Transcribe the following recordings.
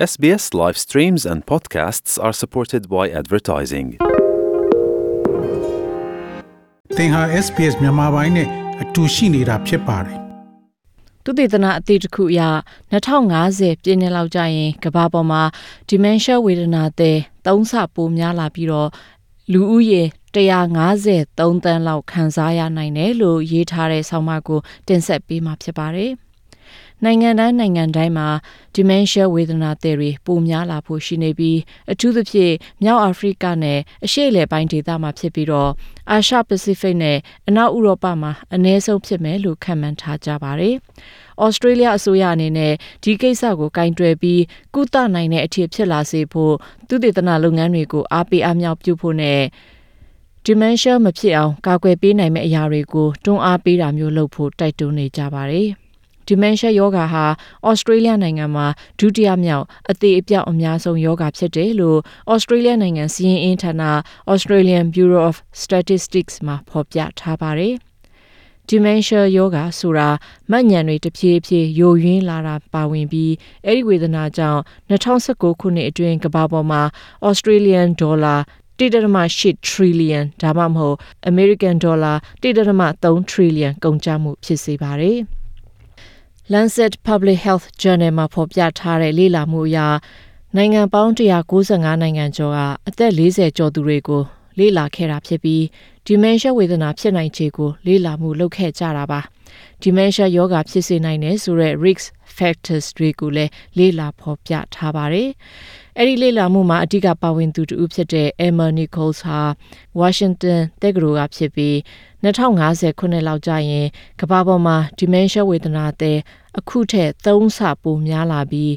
SBS live streams and podcasts are supported by advertising. သင်ဟာ SPS မြန်မာပိုင်းနဲ့အတူရှိနေတာဖြစ်ပါတယ်။သူတည်တနာအသည့်တစ်ခုအရ2050ပြည့်နှစ်လောက်ကြာရင်ကမ္ဘာပေါ်မှာ dementia ဝေဒနာတဲ့သုံးဆပိုများလာပြီးတော့လူဦးရေ153တန်းလောက်ခံစားရနိုင်တယ်လို့ရေးထားတဲ့ဆောင်းပါးကိုတင်ဆက်ပေးမှာဖြစ်ပါတယ်။ နိုင်ငံတိုင်းနိုင်ငံတိုင်းမှာ dementia ဝေဒနာတွေပိုများလာဖို့ရှိနေပြီးအထူးသဖြင့်မြောက်အာဖရိကနဲ့အရှေ့အလယ်ပိုင်းဒေသမှာဖြစ်ပြီးတော့အာရှပစိဖိတ်နဲ့အနောက်ဥရောပမှာအနည်းဆုံးဖြစ်မယ်လို့ခန့်မှန်းထားကြပါတယ်။ဩစတြေးလျအစိုးရအနေနဲ့ဒီကိစ္စကိုကင်တွယ်ပြီးကုသနိုင်တဲ့အထည်ဖြစ်လာစေဖို့သူတေသနလုပ်ငန်းတွေကိုအားပေးအားမြောက်ပြုဖို့နဲ့ dementia မဖြစ်အောင်ကာကွယ်ပေးနိုင်မယ့်အရာတွေကိုတွန်းအားပေးတာမျိုးလုပ်ဖို့တိုက်တွန်းနေကြပါတယ်။ dementia ယောဂါဟာဩစတြေးလျနိုင်ငံမှာဒုတိယမြောက်အသေးအပြောက်အများဆုံးယောဂါဖြစ်တယ်လို့ဩစတြေးလျနိုင်ငံစီးရင်အင်းဌာန Australian Bureau of Statistics မှာဖော်ပြထားပါတယ်။ dementia ယောဂါဆိုတာမှတ်ဉာဏ်တွေတဖြည်းဖြည်းယိုယွင်းလာတာပါဝင်ပြီးအဲ့ဒီဝေဒနာကြောင့်2019ခုနှစ်အတွင်းကမ္ဘာပေါ်မှာ Australian dollar 1.8 trillion ဒါမှမဟုတ် American dollar 1.3 trillion ကုန်ကျမှုဖြစ်စေပါတယ်။ Lancet Public Health Journal မှာဖော်ပြထားတဲ့လေ့လာမှုအရနိုင်ငံပေါင်း195နိုင်ငံကျော်ကအသက်40ကျော်သူတွေကိုလေ့လာခဲ့တာဖြစ်ပြီး dementia ဝေဒနာဖြစ်နိုင်ခြေကိုလေ့လာမှုလုပ်ခဲ့ကြတာပါ dementia ယောဂဖြစ်စေနိုင်တဲ့ဆိုတဲ့ risk factors တွေကိုလည်းလေ့လာဖော်ပြထားပါတယ်အဲ့ဒီလေ့လာမှုမှာအဓိကပါဝင်သူတူဖြစ်တဲ့ Emma Nichols ဟာ Washington တက္ကသိုလ်ကဖြစ်ပြီး2050ခုနှစ်လောက်ကြာရင်ကမ္ဘာပေါ်မှာ dementia ဝေဒနာတဲ့ အခုထက်3ဆပိုများလာပြီး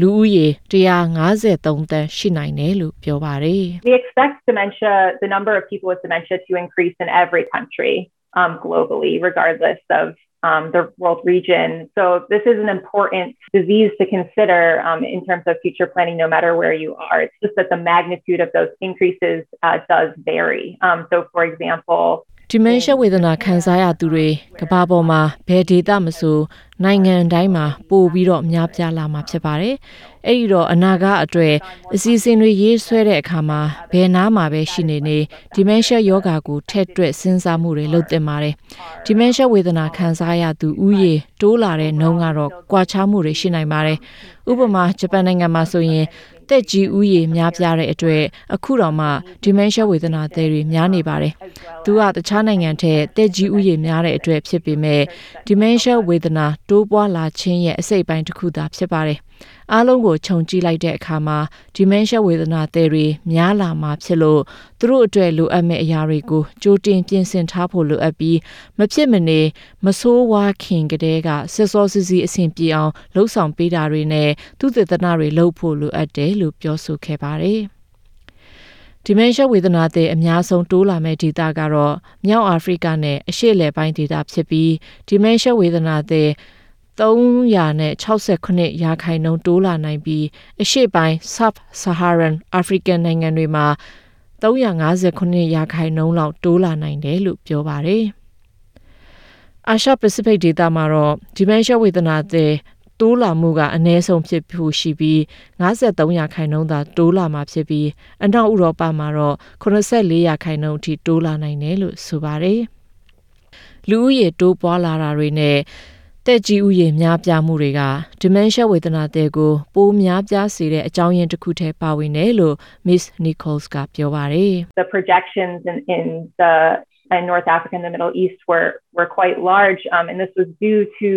လူဦးရေ153တန်းရှိနိုင်တယ်လို့ပြောပါတယ် We expect dementia, the number of people with dementia to increase in every country um, globally, regardless of um, the world region. So this is an important disease to consider um, in terms of future planning, no matter where you are. It's just that the magnitude of those increases uh, does vary. Um, so, for example, dementia ဝေဒနာခံစားရသူတွေကမ္ဘာပေါ်မှာဘယ်ဒေသမဆို နိုင်ငံတိုင်းမှာပို့ပြီးတော့များပြားလာမှာဖြစ်ပါတယ်။အဲ့ဒီတော့အနာဂတ်အတွက်အစီအစဉ်တွေရေးဆွဲတဲ့အခါမှာဘယ်နားမှာပဲရှိနေနေ dementia ယောဂါကိုထက်တွက်စဉ်းစားမှုတွေလုပ်သင့်ပါတယ်။ dementia ဝေဒနာခံစားရသူဥယေတိုးလာတဲ့နှုန်းကတော့ကွာခြားမှုတွေရှိနိုင်ပါတယ်။ဥပမာဂျပန်နိုင်ငံမှာဆိုရင်တက်ကြီးဥယေများပြားတဲ့အတွက်အခုတော့မှ dementia ဝေဒနာသည်တွေများနေပါတယ်။သူကတခြားနိုင်ငံထက်တက်ကြီးဥယေများတဲ့အတွက်ဖြစ်ပေမဲ့ dementia ဝေဒနာတိုးပွားလာခြင်းရဲ့အစိတ်ပိုင်းတစ်ခုသာဖြစ်ပါတယ်။အားလုံးကိုခြုံကြည့်လိုက်တဲ့အခါမှာ dementia ဝေဒနာသည်တွေများလာမှာဖြစ်လို့သူတို့အတွက်လိုအပ်မယ့်အရာတွေကိုကြိုတင်ပြင်ဆင်ထားဖို့လိုအပ်ပြီးမဖြစ်မနေမဆိုးဝါးခင်ကတည်းကဆက်စောစီစီအဆင်ပြေအောင်လှုပ်ဆောင်ပေးတာတွေနဲ့သူသေသနာတွေလုပ်ဖို့လိုအပ်တယ်လို့ပြောဆိုခဲ့ပါတယ်။ dementia ဝေဒနာတဲ့အများဆုံးတိုးလာမဲ့ဒေသကတော့မြောက်အာဖရိကနဲ့အရှေ့အလယ်ပိုင်းဒေသဖြစ်ပြီး dementia ဝေဒနာတဲ့ 369ရာခိုင်နှုန်းတိုးလာနိုင်ပြီးအရှေ့ပိုင်း Sub-Saharan African နိုင်ငံတွေမှာ359ရာခိုင်နှုန်းလောက်တိုးလာနိုင်တယ်လို့ပြောပါတယ်။အာရှပစိဖိတ်ဒေသမှာတော့ dementia ဝေဒနာတဲ့တိုးလာမှုကအနည်းဆုံးဖြစ်ဖို့ရှိပြီး53ရာခိုင်နှုန်းသာတိုးလာမှာဖြစ်ပြီးအနောက်ဥရောပမှာတော့84ရာခိုင်နှုန်းအထိတိုးလာနိုင်တယ်လို့ဆိုပါတယ်။လူဦးရေတိုးပွားလာတာတွေနဲ့ တက်ကြီးဥယျာဉ်များပြားမှုတွေက dementia ဝေဒနာတဲ့ကိုပိုများပြားစေတဲ့အကြောင်းရင်းတစ်ခုထဲပါဝင်တယ်လို့ Miss Nichols ကပြောပါတယ် The projections in, in the in North Africa and the Middle East were were quite large, um, and this was due to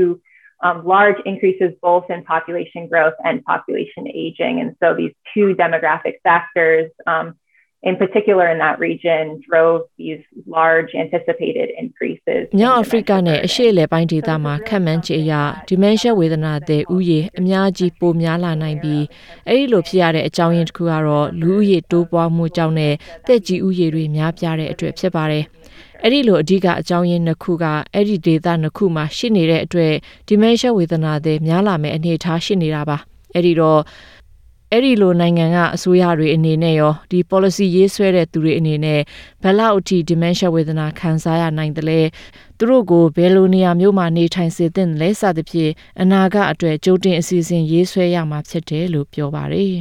um, large increases both in population growth and population aging. And so these two demographic factors um, in particular in that region drove these large anticipated increases. မြောက်အာဖရိကနဲ့အရှေ့အလယ်ပိုင်းဒေသမှာခန့်မှန်းခြေအရ dementia ဝေဒနာတဲ့ဥယေအများကြီးပိုများလာနိုင်ပြီးအဲ့ဒီလိုဖြစ်ရတဲ့အကြောင်းရင်းတစ်ခုကတော့လူဦးရေတိုးပွားမှုကြောင့်နဲ့တက်ကြီးဥယေတွေများပြားတဲ့အတွက်ဖြစ်ပါတယ်။အဲ့ဒီလိုအဓိကအကြောင်းရင်းနှစ်ခုကအဲ့ဒီဒေသနှစ်ခုမှာရှိနေတဲ့အတွက် dementia ဝေဒနာတဲ့များလာမယ့်အနေအထားရှိနေတာပါ။အဲ့ဒီတော့ အဲ့ဒီလိုနိုင်ငံကအစိုးရတွေအနေနဲ့ရောဒီ policy ရေးဆွဲတဲ့သူတွေအနေနဲ့ဘယ်လောက်အထိ dementia ဝေဒနာခံစားရနိုင်တယ်လဲသူတို့ကိုဘယ်လိုနေရာမျိုးမှာနေထိုင်စေသင့်တယ်လဲစသဖြင့်အနာဂတ်အတွက်ကြိုတင်အစီအစဉ်ရေးဆွဲရမှာဖြစ်တယ်လို့ပြောပါတယ်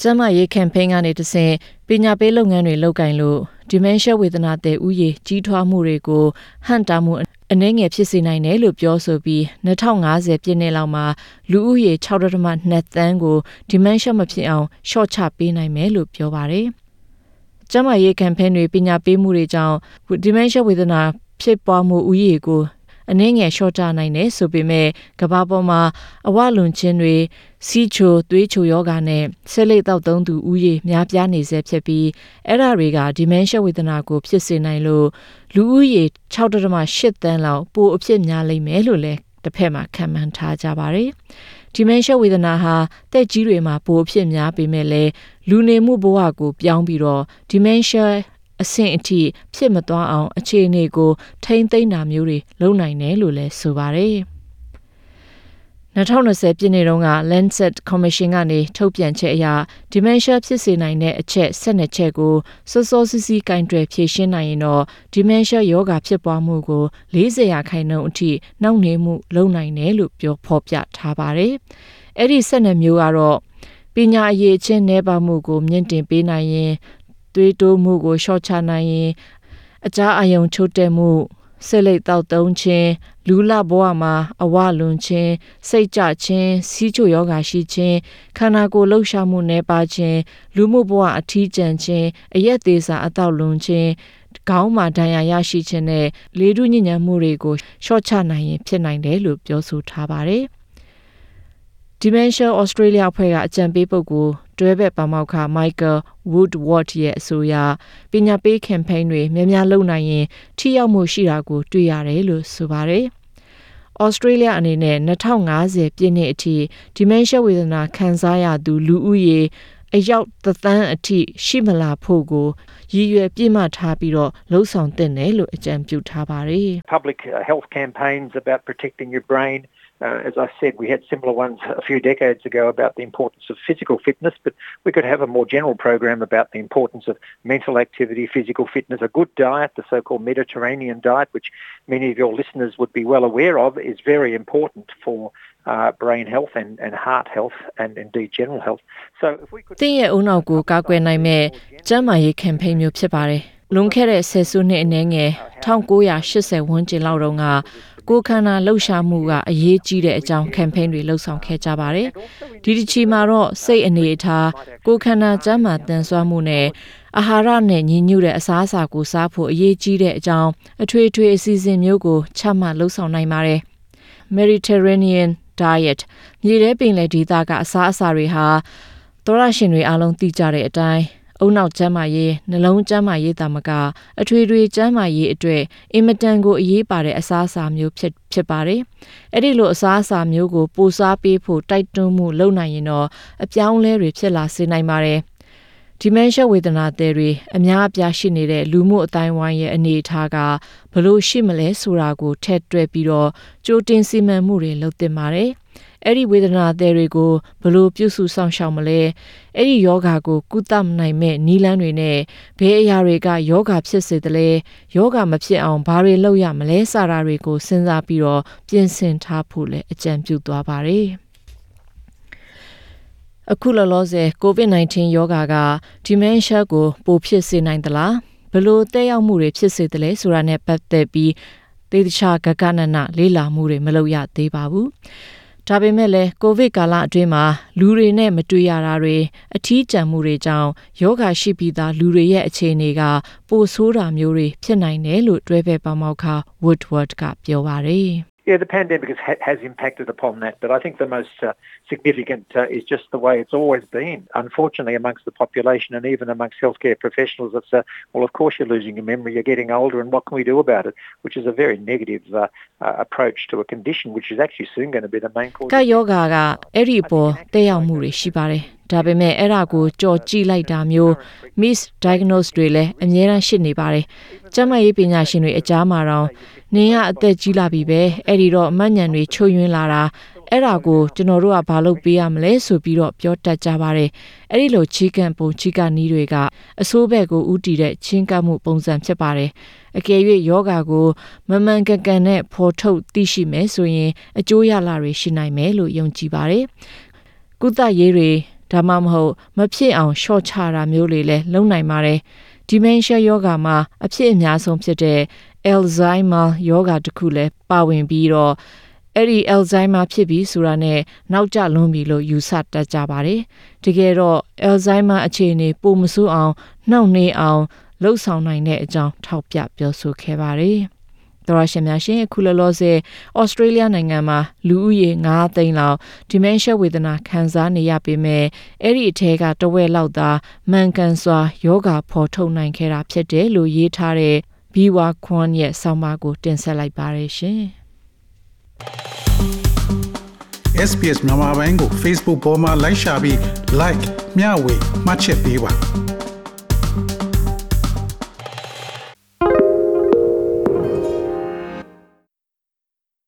ကျမရေး campaign ကနေတဆင့်ပညာပေးလုပ်ငန်းတွေလုပ်ကင်လို့ dementia ဝေဒနာတဲ့ဥယျာဉ်ကြီးထွားမှုတွေကိုဟန့်တားမှု အနှဲငယ်ဖြစ်စေနိုင်တယ်လို့ပြောဆိုပြီး2050ပြည့်နှစ်လောက်မှာလူဦးရေ6.2သန်းကို dementia မဖြစ်အောင်ရှော့ချပေးနိုင်မယ်လို့ပြောပါတယ်။ကျမရေး campaign တွေပညာပေးမှုတွေကြောင့် dementia ဝေဒနာဖြစ်ပွားမှုဦးရေကို အနည်းငယ်ရှော့ချနိုင်တယ်ဆိုပေမဲ့ကဘာပေါ်မှာအဝလွန်ခြင်းတွေစီးချိုသွေးချိုယောဂါနဲ့ဆက်လက်တောက်သုံးသူဦးရေများပြားနေဆဲဖြစ်ပြီးအဲ့ဒါတွေက dementia ဝေဒနာကိုဖြစ်စေနိုင်လို့လူဦးရေ6.8တန်းလောက်ပိုအဖြစ်များလိမ့်မယ်လို့လည်းတစ်ဖက်မှာခံမှန်းထားကြပါတယ်။ dementia ဝေဒနာဟာတက်ကြီးတွေမှာပိုအဖြစ်များပေမဲ့လည်းလူနေမှုဘဝကိုပြောင်းပြီးတော့ dementia အဆင့်အထိဖြစ်မသွားအောင် အခြေအနေကို ထိမ့်သိမ့်တာမျိုးတွေလုပ်နိုင်တယ်လို့လည်းဆိုပါတယ်။2020ပြည့်နှစ်တုန်းက Lancet Commission ကနေထုတ်ပြန်ချက်အရ dementia ဖြစ်စေနိုင်တဲ့အချက်12ချက်ကိုစောစောစီးစီးကင်တွယ်ဖြေရှင်းနိုင်ရင်တော့ dementia ယောဂဖြစ်ပွားမှုကို40ရာခိုင်နှုန်းအထိနှောင့်နှေးမှုလုပ်နိုင်တယ်လို့ပြောဖော်ပြထားပါတယ်။အဲ့ဒီ12မျိုးကတော့ပညာအရေးချင်းနှဲပါမှုကိုမြင့်တင်ပေးနိုင်ရင် သွေးတိုးမှုကိုလျှော့ချနိုင်ရင်အကြအယုံချို့တဲ့မှုဆစ်လိတ်တောက်သုံးခြင်းလူလဘဝမှာအဝလွန်ခြင်းစိတ်ကြခြင်းစီးချိုယောဂါရှိခြင်းခန္ဓာကိုယ်လှုပ်ရှားမှုနှဲပါခြင်းလူမှုဘဝအထီးကျန်ခြင်းအရက်သေးစာအတော့လွန်ခြင်းခေါင်းမှာဒဏ်ရာရရှိခြင်းနဲ့လေထုညဉ့်ညံမှုတွေကိုရှော့ချနိုင်ရင်ဖြစ်နိုင်တယ်လို့ပြောဆိုထားပါတယ်။ Dementia Australia အဖွဲ့ကအကြံပေးပုဂ္ဂိုလ်တွဲဘက်ပါမောက္ခ Michael Woodward ရဲ့အဆိုအရပညာပေး campaign တွေများများလုပ်နိုင်ရင်ထိရောက်မှုရှိတာကိုတွေ့ရတယ်လို့ဆိုပါတယ်။ Australia အနေနဲ့2050ပြည့်နှစ်အထိ dementia ဝေဒနာခံစားရသူလူဦးရေ အယောက်သန်းအထိရှိမလာဖို့ကိုရည်ရွယ်ပြည့်မှတ်ထားပြီးတော့လှုံ့ဆော်တဲ့တယ်လို့အကြံပြုထားပါတယ်။ Public health campaigns about protecting your brain Uh, as I said, we had similar ones a few decades ago about the importance of physical fitness, but we could have a more general program about the importance of mental activity, physical fitness, a good diet, the so-called Mediterranean diet, which many of your listeners would be well aware of, is very important for uh, brain health and, and heart health and indeed general health. So if we could တင်းရဲ့အုံနောက်ကိုကာကွယ်နိုင်မဲ့ကျန်းမာရေး campaign မျိုးဖြစ်ပါတယ်။လွန်ခဲ့တဲ့ဆယ်စုနှစ်အနည်းငယ်1980ဝန်းကျင်လောက်တုန်းကကိုခန္ဓာလှုပ်ရှားမှုကအရေးကြီးတဲ့အကြောင်း campaign တွေလှုပ်ဆောင်ခဲ့ကြပါတယ်။ဒီတစ်ချီမှာတော့စိတ်အနေအထားကိုခန္ဓာကျန်းမာတန်ဆွမ်းမှုနဲ့အာဟာရနဲ့ညီညွတ်တဲ့အစားအစာကိုစားဖို့အရေးကြီးတဲ့အကြောင်းအထွေထွေအစီအစဉ်မျိုးကိုချမှတ်လှုပ်ဆောင်နိုင်ပါတယ်။ Mediterranean diet မြေထဲပင်လယ်ဒေသကအစားအစာတွေဟာသောရရှင်တွေအားလုံးသိကြတဲ့အတိုင်းအုံနောက်ကျမ်းမာရေးနှလုံးကျမ်းမာရေးတာမကအထွေထွေကျမ်းမာရေးအတွက်အင်မတန်ကိုအရေးပါတဲ့အစားအစာမျိုးဖြစ်ဖြစ်ပါတယ်။အဲ့ဒီလိုအစားအစာမျိုးကိုပိုစားပေးဖို့တိုက်တွန်းမှုလုပ်နိုင်ရင်တော့အပြောင်းလဲတွေဖြစ်လာစေနိုင်ပါတယ်။ dementia ဝေဒနာတွေတွေအများအပြားရှိနေတဲ့လူမှုအတိုင်းဝိုင်းရဲ့အနေအထားကဘလို့ရှိမလဲဆိုတာကိုထည့်တွက်ပြီးတော့ကြိုတင်စီမံမှုတွေလုပ်သင့်ပါတယ်။အဲ့ဒီဝေဒနာတွေတွေကိုဘလို့ပြုစုဆောင်ရှောက်မလဲအဲ့ဒီယောဂါကိုကုသနိုင်မဲ့နီးလန်းတွေနဲ့ဘယ်အရာတွေကယောဂါဖြစ်စေသလဲယောဂါမဖြစ်အောင်ဘာတွေလုပ်ရမလဲစတာတွေကိုစဉ်းစားပြီးတော့ပြင်ဆင်ထားဖို့လည်းအကြံပြုသွားပါတယ် အခုလောလောဆယ် COVID-19 ယောဂါက dementia ကို ပိုဖြစ်စေနိုင်သလားဘလို့တက်ရောက်မှုတွေဖြစ်စေသလဲဆိုတာနဲ့ပတ်သက်ပြီးသေချာဂဂနနလေ့လာမှုတွေမလုပ်ရသေးပါဘူးဒါပေမဲ့လည်းကိုဗစ်ကာလအတွင်းမှာလူတွေနဲ့မတွေ့ရတာတွေအထီးကျန်မှုတွေကြောင့်ယောဂရှိပြီးသားလူတွေရဲ့အခြေအနေကပိုဆိုးတာမျိုးတွေဖြစ်နိုင်တယ်လို့တွဲဖက်ပါမောက္ခ Woodward ကပြောပါတယ် Yeah, the pandemic has, has impacted upon that, but I think the most uh, significant uh, is just the way it's always been. Unfortunately, amongst the population and even amongst healthcare professionals, it's uh, well, of course, you're losing your memory, you're getting older, and what can we do about it? Which is a very negative uh, uh, approach to a condition, which is actually soon going to be the main cause. ကယောဂါကအဲ့ဒီအပေါ်တက်ရောက်မှုတွေရှိပါတယ်။ ဒါပေမဲ့အဲ့ဒါကိုကြော်ကြည့်လိုက်တာမျိုး misdiagnose တွေလည်းအများအားရှိနေပါတယ်။ကျန်းမာရေးပညာရှင်တွေအကြားမှာတော့နင်းကအသက်ကြီးလာပြီပဲအဲ့ဒီတော့အမှတ်ဉာဏ်တွေချို့ယွင်းလာတာအဲ့ဒါကိုကျွန်တော်တို့ကဘာလုပ်ပေးရမလဲဆိုပြီးတော့ပြောတတ်ကြပါတယ်အဲ့ဒီလိုချီးကန့်ပုံချီးကနီးတွေကအဆိုးဘက်ကိုဥတီတဲ့ချင်းကပ်မှုပုံစံဖြစ်ပါတယ်အကယ်၍ယောဂါကိုမမှန်ကန်ကန်နဲ့ဖော်ထုတ်သိရှိမယ်ဆိုရင်အကျိုးရလာတွေရှိနိုင်မယ်လို့ယုံကြည်ပါတယ်ကုသရေးတွေ ဒါမှမဟုတ်မဖြစ်အောင်ရှော့ချတာမျိုးတွေလည်းလုပ်နိုင်ပါတယ်ဒီမန်ရှာယောဂါမှာအဖြစ်အများဆုံးဖြစ်တဲ့ Alzheimer ယောဂါတစ်ခုလည်းပါဝင်ပြီးတော့အဲ့ဒီ Alzheimer ဖြစ်ပြီဆိုတာနဲ့နောက်ကျလွန်ပြီလို့ယူဆတတ်ကြပါတယ်။တကယ်တော့ Alzheimer အခြေအနေပိုမဆိုးအောင်နှောင့်နှေးအောင်လှုပ်ဆောင်နိုင်တဲ့အကြောင်းထောက်ပြပြောဆိုခဲ့ပါတယ်။ သောရရှင်များရှင်အခုလောလောဆယ်ဩစတြေးလျနိုင်ငံမှာလူဦးရေ9သိန်းလောက် dementia ဝေဒနာခံစားနေရပေမဲ့အဲ့ဒီအထက်ကတဝက်လောက်သာမှန်ကန်စွာယောဂဖော်ထုတ်နိုင်ခဲ့တာဖြစ်တယ်လို့ရေးထားတဲ့ဘီဝါခွန်ရဲ့ဆောင်းပါးကိုတင်ဆက်လိုက်ပါရရှင်။ SPS မြန်မာပိုင်းကို Facebook ပေါ်မှာ like ရှာပြီး like မျှဝေမှတ်ချက်ပေးပါ